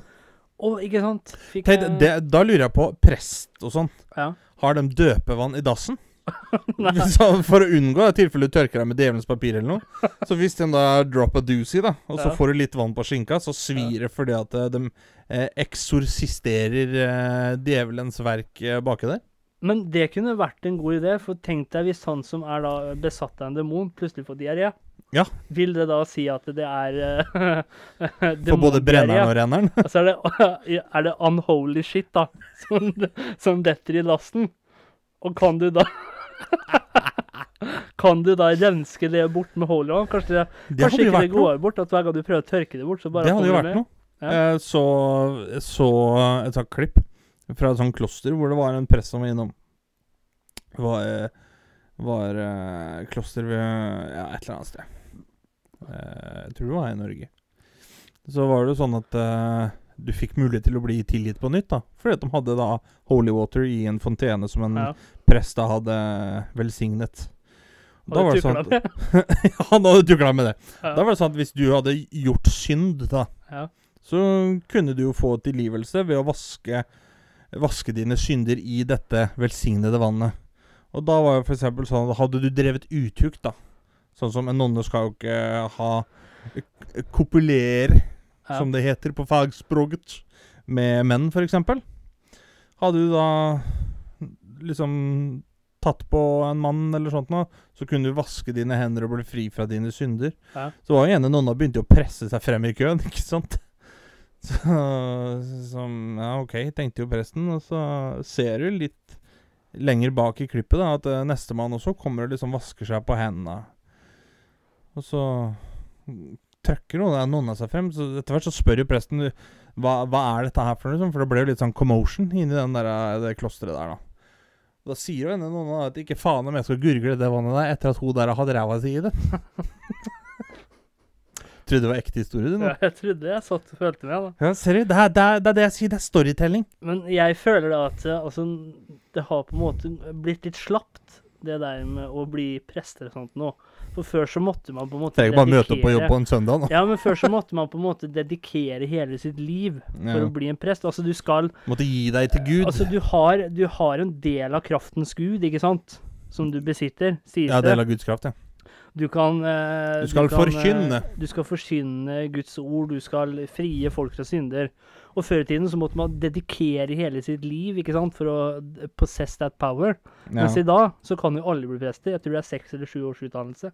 Oh, ikke sant? Fikk Tenk, det, da lurer jeg på Prest og sånn. Ja. Har de døpevann i dassen? så for å unngå i tilfelle du tørker deg med djevelens papir eller noe. Så hvis den da drop a doozy, da, og så Ja. får du litt vann på skinka, så svir det fordi at eh, de eh, eksorsisterer eh, djevelens verk eh, baki der. Men det kunne vært en god idé, for tenk deg hvis han som er da besatt av en demon, plutselig får diaré. Ja. Vil det da si at det er uh, For både brenneren og renneren. Altså er det, er det unholy shit, da, som, som detter i lasten? Og kan du da Kan du da renske det bort med holy one? Kanskje, det, Det kanskje ikke det noe. går bort, at hver gang du prøver å tørke det bort, så bare Det hadde jo vært noe. Ja. Eh, så, så et sånt klipp fra et sånt kloster hvor det var en prest som var innom. Det var, eh, var eh, kloster ved ja, et eller annet sted. Eh, jeg tror det var i Norge. Så var det jo sånn at du fikk mulighet til å bli tilgitt på nytt, da. Fordi at de hadde da holy water i en fontene som en Ja. Prest da hadde velsignet. Da var det sånn at? Han hadde tukla med det. Ja. Da var det sånn at hvis du hadde gjort synd, da, Ja. så kunne du jo få tilgivelse ved å vaske, vaske dine synder i dette velsignede vannet. Og da var for eksempel sånn at hadde du drevet utukt, da Sånn som en nonne skal jo ikke ha k- kopulere, Ja. som det heter på fagspråket, med menn, eksempel. Hadde du da liksom tatt på en mann eller sånt noe, så kunne du vaske dine hender og bli fri fra dine synder. Ja. Så var jo ene nonna begynte å presse seg frem i køen, ikke sant? Så som Ja, OK, tenkte jo presten. Og så ser du litt lenger bak i klippet da at uh, nestemann også kommer og liksom vasker seg på hendene. Og så trøkker trykker noen av nonna seg frem. Så etter hvert så spør jo presten hva, hva er dette her for noe, liksom? for det ble jo litt sånn commotion inni den der, eh, det klosteret der, da. Da sier jo henne noen at ikke faen om jeg skal gurgle det vannet der etter at hun der har hatt ræva si i det. Trodde det var ekte historie, du nå. Ja, jeg trodde jeg satt og følte med, da. Ja, ser du. Det er, det, det er det jeg sier. Det er storytelling. Men jeg føler da at eh, altså, det har på en måte blitt litt slapt, det der med å bli prester og sånt nå. For før så måtte man på en måte Trenger bare møte opp på jobb på en søndag nå. Ja, men før så måtte man på en måte dedikere hele sitt liv for Ja. å bli en prest. Altså, du skal Måtte gi deg til Gud. Altså, du har, du har en del av kraftens gud, ikke sant? Som du besitter, sies ja, det. del av Guds kraft, ja. Du kan eh, Du skal kan, eh, forkynne. Du skal forkynne Guds ord, du skal frie folk fra synder. Og før i tiden så måtte man dedikere hele sitt liv ikke sant, for å possess that power. ja. Mens i dag så kan jo alle bli prester. Jeg tror det er seks eller sju års utdannelse.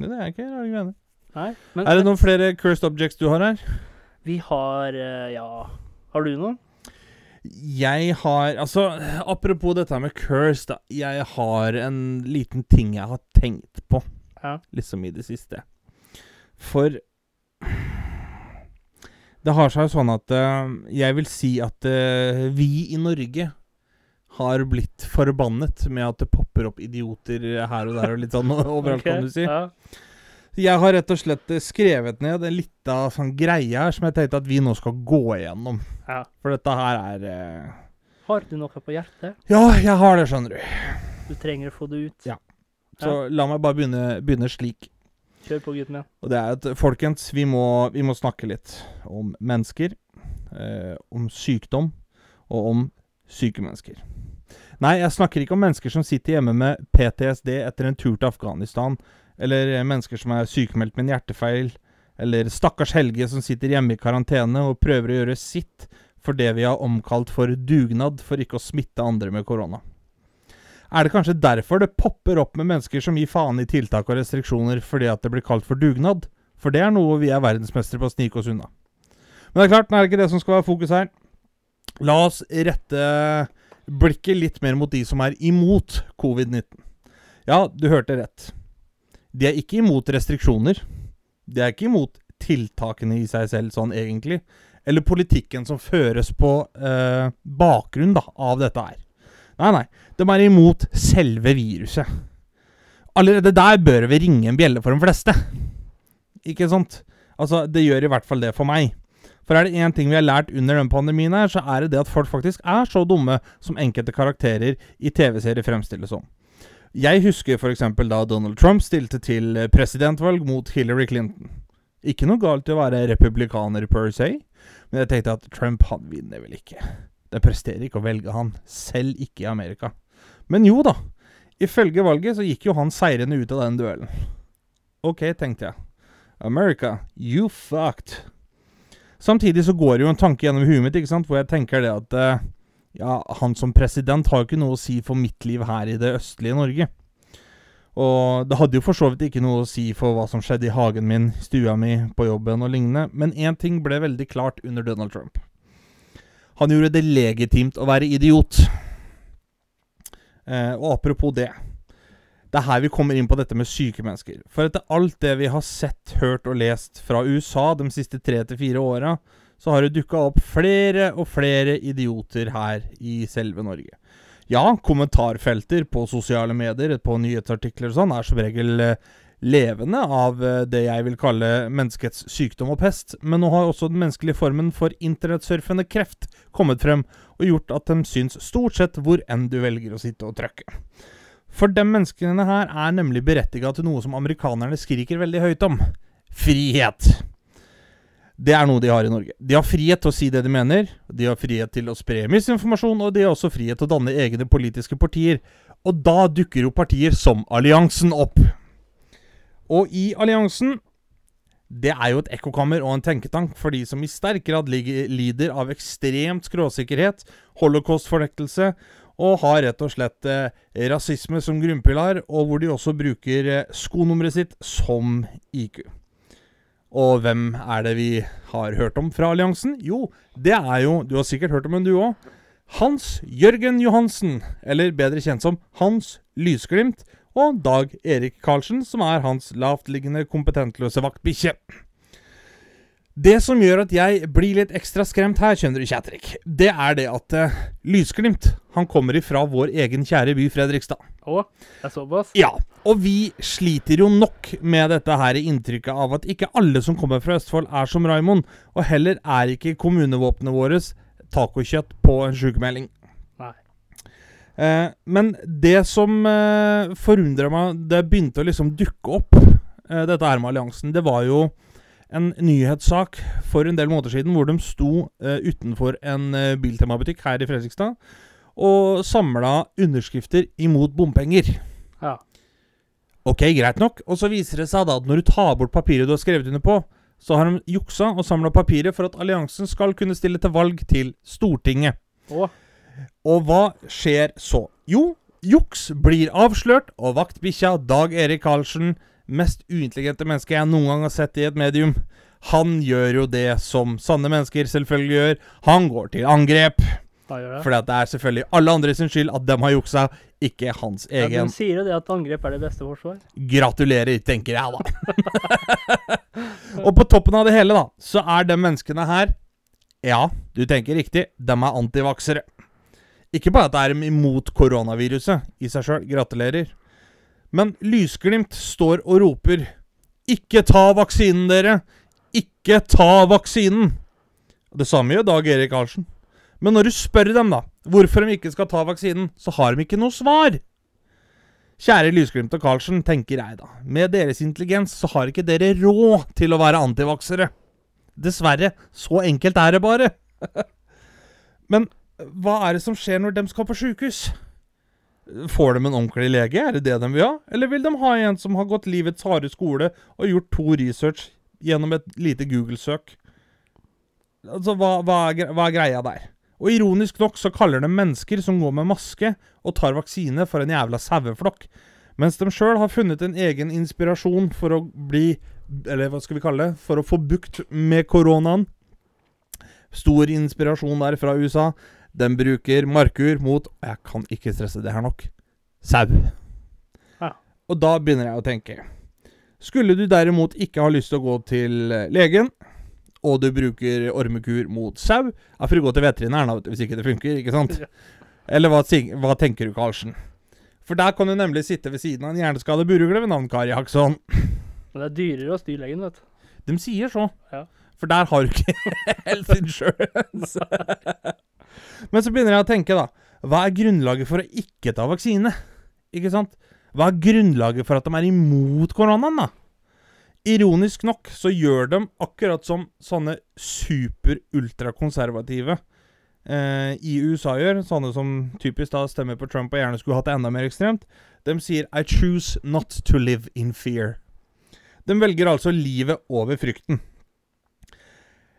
Det er ikke. Nei, men, Er det noen flere cursed objects du har her? vi har eh, Ja, har du noen? Jeg har Altså, apropos dette med curse, da. Jeg har en liten ting jeg har tenkt på, Ja. liksom i det siste. For det har seg sånn at uh, jeg vil si at uh, vi i Norge har blitt forbannet med at det popper opp idioter her og der og litt sånn overalt, okay, kan du si. Ja. Jeg har rett og slett eh, skrevet ned en lita sånn greie her som jeg tenkte at vi nå skal gå igjennom. ja. For dette her er eh, Har du noe på hjertet? Ja, jeg har det, skjønner du. Du trenger å få det ut. Ja. Så la meg bare begynne, begynne slik. Kjør på, gutten min. Og det er at, folkens, vi må, vi må snakke litt om mennesker, eh, om sykdom og om syke mennesker. Nei, jeg snakker ikke om mennesker som sitter hjemme med PTSD etter en tur til Afghanistan, eller eh, mennesker som er sykemeldt med en hjertefeil, eller stakkars Helge som sitter hjemme i karantene og prøver å gjøre sitt for det vi har omkalt for dugnad for ikke å smitte andre med korona. Er det kanskje derfor det popper opp med mennesker som gir faen i tiltak og restriksjoner fordi at det blir kalt for dugnad? For det er noe vi er verdensmestere på å snike oss unna. Men det er klart, nå er det ikke det som skal være fokus her. La oss rette blikket litt mer mot de som er imot covid-19. Ja, du hørte rett. De er ikke imot restriksjoner. De er ikke imot tiltakene i seg selv sånn egentlig. Eller politikken som føres på eh, bakgrunn da, av dette her. Nei, nei. De er imot selve viruset. allerede der bør vi ringe en bjelle for de fleste. Ikke sant? Altså, det gjør i hvert fall det for meg. For er det én ting vi har lært under den pandemien, her, så er det det at folk faktisk er så dumme som enkelte karakterer i TV-serier fremstilles som. Jeg husker f.eks. da Donald Trump stilte til presidentvalg mot Hillary Clinton. Ikke noe galt i å være republikaner per se, men jeg tenkte at Trump han vinner vel ikke. Det presterer ikke å velge han, selv ikke i Amerika. Men jo da, ifølge valget så gikk jo han seirende ut av den duellen. Ok, tenkte jeg. America, you fucked. Samtidig så går det jo en tanke gjennom huet mitt, ikke sant, hvor jeg tenker det at eh, ja, han som president har jo ikke noe å si for mitt liv her i det østlige Norge. Og det hadde jo for så vidt ikke noe å si for hva som skjedde i hagen min, stua mi, på jobben og lignende, men én ting ble veldig klart under Donald Trump. Han gjorde det legitimt å være idiot. Eh, og apropos det Det er her vi kommer inn på dette med syke mennesker. For etter alt det vi har sett, hørt og lest fra USA de siste tre til fire åra, så har det dukka opp flere og flere idioter her i selve Norge. Ja, kommentarfelter på sosiale medier, på nyhetsartikler og sånn, er som regel eh, levende av eh, det jeg vil kalle menneskets sykdom og pest, men nå har også den menneskelige formen for internettsurfende kreft kommet frem og gjort at de syns stort sett hvor enn du velger å sitte og trykke. For de menneskene her er nemlig berettiga til noe som amerikanerne skriker veldig høyt om frihet. Det er noe de har i Norge. De har frihet til å si det de mener, de har frihet til å spre misinformasjon, og de har også frihet til å danne egne politiske partier. Og da dukker jo partier som Alliansen opp. Og i Alliansen det er jo et ekkokammer og en tenketank for de som i sterk grad lider av ekstremt skråsikkerhet, holocaustfornektelse og har rett og slett eh, rasisme som grunnpilar, og hvor de også bruker eh, skonummeret sitt som IQ. Og hvem er det vi har hørt om fra alliansen? Jo, det er jo Du har sikkert hørt om en, du òg. Hans Jørgen Johansen, eller bedre kjent som Hans Lysglimt, og Dag Erik Karlsen, som er hans lavtliggende, kompetentløse vaktbikkje. Det som gjør at jeg blir litt ekstra skremt her, skjønner du, Kjætrik, det er det at uh, Lysglimt han kommer ifra vår egen kjære by Fredrikstad. Å, det er såpass? Ja, og vi sliter jo nok med dette her inntrykket av at ikke alle som kommer fra Østfold, er som Raimond. Og heller er ikke kommunevåpenet vårt tacokjøtt på en sykemelding. Eh, men det som eh, forundra meg Det begynte å liksom dukke opp, eh, dette her med alliansen, det var jo en nyhetssak for en del måneder siden hvor de sto uh, utenfor en biltemabutikk Biltema-butikk her i Fredrikstad og samla underskrifter imot bompenger. Ja. Ok, greit nok. Og så viser det seg da at når du tar bort papiret du har skrevet under på, så har de juksa og samla papiret for at alliansen skal kunne stille til valg til Stortinget. Å. Og hva skjer så? Jo, juks blir avslørt, og vaktbikkja Dag Erik Karlsen mest uintelligente menneske jeg noen gang har sett i et medium. Han gjør jo det som sanne mennesker selvfølgelig gjør. Han går til angrep. For det. Er selvfølgelig alle andre sin skyld at de har juksa, ikke hans Ja, egen. de sier jo det at angrep er det beste forsvar. Gratulerer, tenker jeg da. og på toppen av det hele, da, så er de menneskene her Ja, du tenker riktig, de er antivaksere. Ikke bare at det er imot koronaviruset i seg sjøl, gratulerer. Men Lysglimt står og roper 'Ikke ta vaksinen, dere! Ikke ta vaksinen!' Det samme gjør Dag Erik Karlsen. Men når du spør dem da hvorfor de ikke skal ta vaksinen, så har de ikke noe svar. Kjære Lysglimt og Karlsen, tenker jeg da. Med deres intelligens så har ikke dere råd til å være antivaksere. Dessverre. Så enkelt er det bare. Men hva er det som skjer når de skal på sjukehus? Får de en ordentlig lege? Er det det de vil ha? Eller vil de ha en som har gått livets harde skole og gjort to research gjennom et lite Google-søk? Altså, hva, hva, hva er greia der? Og ironisk nok så kaller de mennesker som går med maske og tar vaksine for en jævla saueflokk. Mens de sjøl har funnet en egen inspirasjon for å bli Eller hva skal vi kalle det? For å få bukt med koronaen. Stor inspirasjon der fra USA. Den bruker markur mot Jeg kan ikke stresse det her nok. Sau. Ja. Og da begynner jeg å tenke. Skulle du derimot ikke ha lyst til å gå til eh, legen, og du bruker ormekur mot sau, ja, får du gå til veterinæren da, hvis ikke det funker, ikke sant? Eller hva, hva tenker du, Karlsen? For der kan du nemlig sitte ved siden av en hjerneskadet burugle ved navn Kari Haksson. Men det er dyrere hos dyrlegen, vet du. De sier så. Ja. For der har du ikke health insurance. Men så begynner jeg å tenke, da. Hva er grunnlaget for å ikke ta vaksine? Ikke sant? Hva er grunnlaget for at de er imot koronaen, da? Ironisk nok så gjør de akkurat som sånne super-ultrakonservative eh, i USA gjør, sånne som typisk da stemmer på Trump og gjerne skulle hatt det enda mer ekstremt. De sier 'I choose not to live in fear'. De velger altså livet over frykten.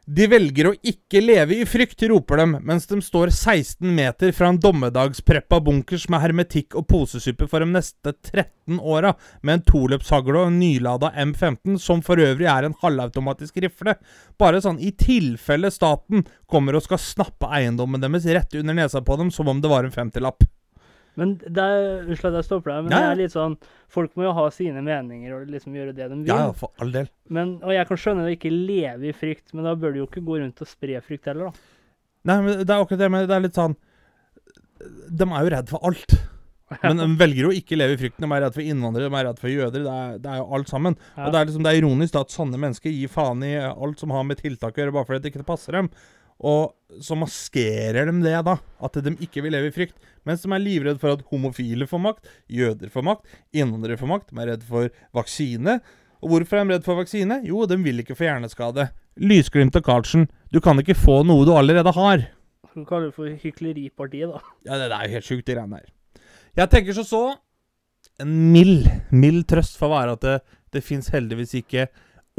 De velger å ikke leve i frykt, roper dem, mens de står 16 meter fra en dommedagspreppa bunkers med hermetikk og posesuppe for de neste 13 åra, med en toløpshagle og en nylada M15, som for øvrig er en halvautomatisk rifle. Bare sånn i tilfelle staten kommer og skal snappe eiendommen deres rett under nesa på dem, som om det var en femtilapp. Men det er, Unnskyld at jeg stopper deg, men Ja, ja. det er litt sånn Folk må jo ha sine meninger og liksom gjøre det de vil. Ja, ja, for all del. Men, og jeg kan skjønne det, ikke leve i frykt, men da bør du jo ikke gå rundt og spre frykt heller, da. Nei, men det er akkurat det, men det er litt sånn De er jo redd for alt. Men de velger jo ikke leve i frykten. De er redd for innvandrere, de er redd for jøder. Det er, det er jo alt sammen. Ja. Og det er liksom, det er ironisk da at sånne mennesker gir faen i alt som har med tiltak å gjøre, bare fordi det ikke passer dem. Og så maskerer de det, da. At de ikke vil leve i frykt. Mens de er livredde for at homofile får makt, jøder får makt, innvandrere får makt. De er redd for vaksine. Og hvorfor er de redd for vaksine? Jo, de vil ikke få hjerneskade. Lysglimt og Carlsen, du kan ikke få noe du allerede har. Du kan jo for hykleripartiet, da. Ja, det, det er jo helt sjukt, de greiene der. Jeg tenker så så En mild, mild trøst for å være at det, det fins heldigvis ikke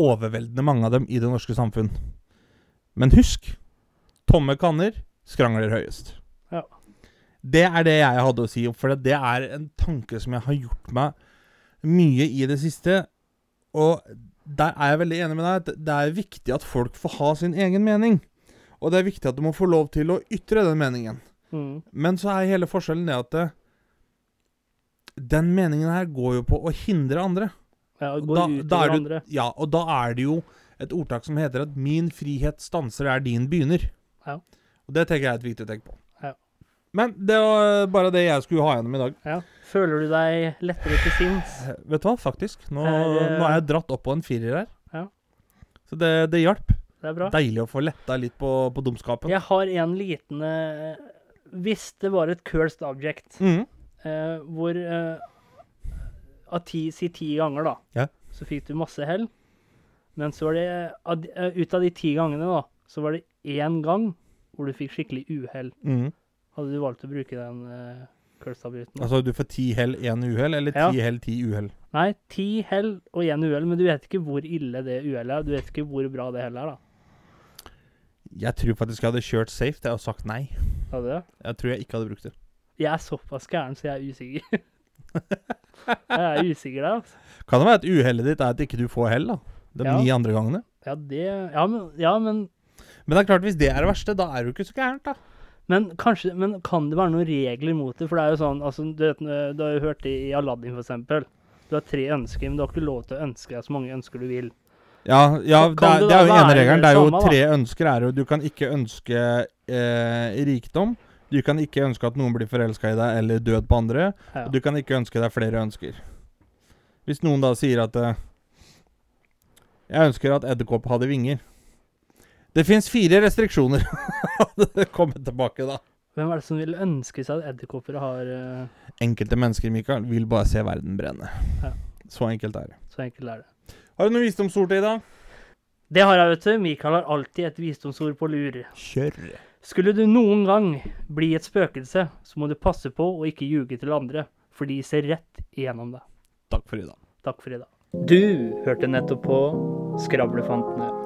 overveldende mange av dem i det norske samfunn. Men husk tomme kanner skrangler høyest. Ja. Det er det jeg hadde å si, for det er en tanke som jeg har gjort meg mye i det siste. Og der er jeg veldig enig med deg. Det er viktig at folk får ha sin egen mening. Og det er viktig at du må få lov til å ytre den meningen. Mm. Men så er hele forskjellen det at det, den meningen her går jo på å hindre andre. Ja, det gå da- ut er over andre. Ja, og da er det jo et ordtak som heter at 'min frihet stanser der din begynner'. Ja. Og det tenker jeg er et viktig å tenke på. Ja. Men det var bare det jeg skulle ha gjennom i dag. Ja. Føler du deg lettere til sinns? Eh, Vet du hva, faktisk. Nå, Er, eh, nå er jeg dratt opp på en firer her. Ja. Så det, det hjalp. Det er bra. Deilig å få letta litt på, på dumskapen. Jeg har en liten eh, Hvis det var et cursed object mm. eh, hvor eh, av ti, si ti ganger, da, Ja. så fikk du masse hell. Men så var det av eh, Ut av de ti gangene, da, så var det én gang hvor du fikk skikkelig uhell. Mm. Hadde du valgt å bruke den uh, cursed objecten? Altså du får ti hell, én uhell, eller Ja. ti hell, ti uhell? Nei, ti hell og én uhell, men du vet ikke hvor ille det uhellet er. Du vet ikke hvor bra det hellet er, da. Jeg tror faktisk jeg hadde kjørt safe til jeg hadde sagt nei. Hadde det? Jeg tror jeg ikke hadde brukt det. Jeg er såpass gæren, så jeg er usikker. jeg er usikker der, altså. Kan det være at uhellet ditt er at ikke du får hell, da? De Ja. ni andre gangene? Ja, det Ja, men, ja, men Men det er klart, hvis det er det verste, da er det jo ikke så gærent, da. Men kanskje, men kan det være noen regler mot det? For det er jo sånn, altså, du, vet, du har jo hørt det i Aladdin for eksempel. Du har tre ønsker, men du har ikke lov til å ønske deg så mange ønsker du vil. Ja, ja det, er, det er jo ene regelen. det Det er jo tre ønsker. er jo Du kan ikke ønske eh, rikdom. Du kan ikke ønske at noen blir forelska i deg eller død på andre. Ja. Og du kan ikke ønske deg flere ønsker. Hvis noen da sier at eh, Jeg ønsker at edderkopp hadde vinger. Det fins fire restriksjoner. Kommet tilbake, da. Hvem er det som vil ønske seg at edderkopper har uh... Enkelte mennesker Mikael, vil bare se verden brenne. Ja. Så enkelt er det. Så enkelt er det. Har du noe visdomsord til i dag? Det har jeg, vet du. Mikael har alltid et visdomsord på lur. Kjør. Skulle du noen gang bli et spøkelse, så må du passe på å ikke ljuge til andre, for de ser rett igjennom deg. Takk for i dag. Takk for i dag. Du hørte nettopp på Skravlefantene.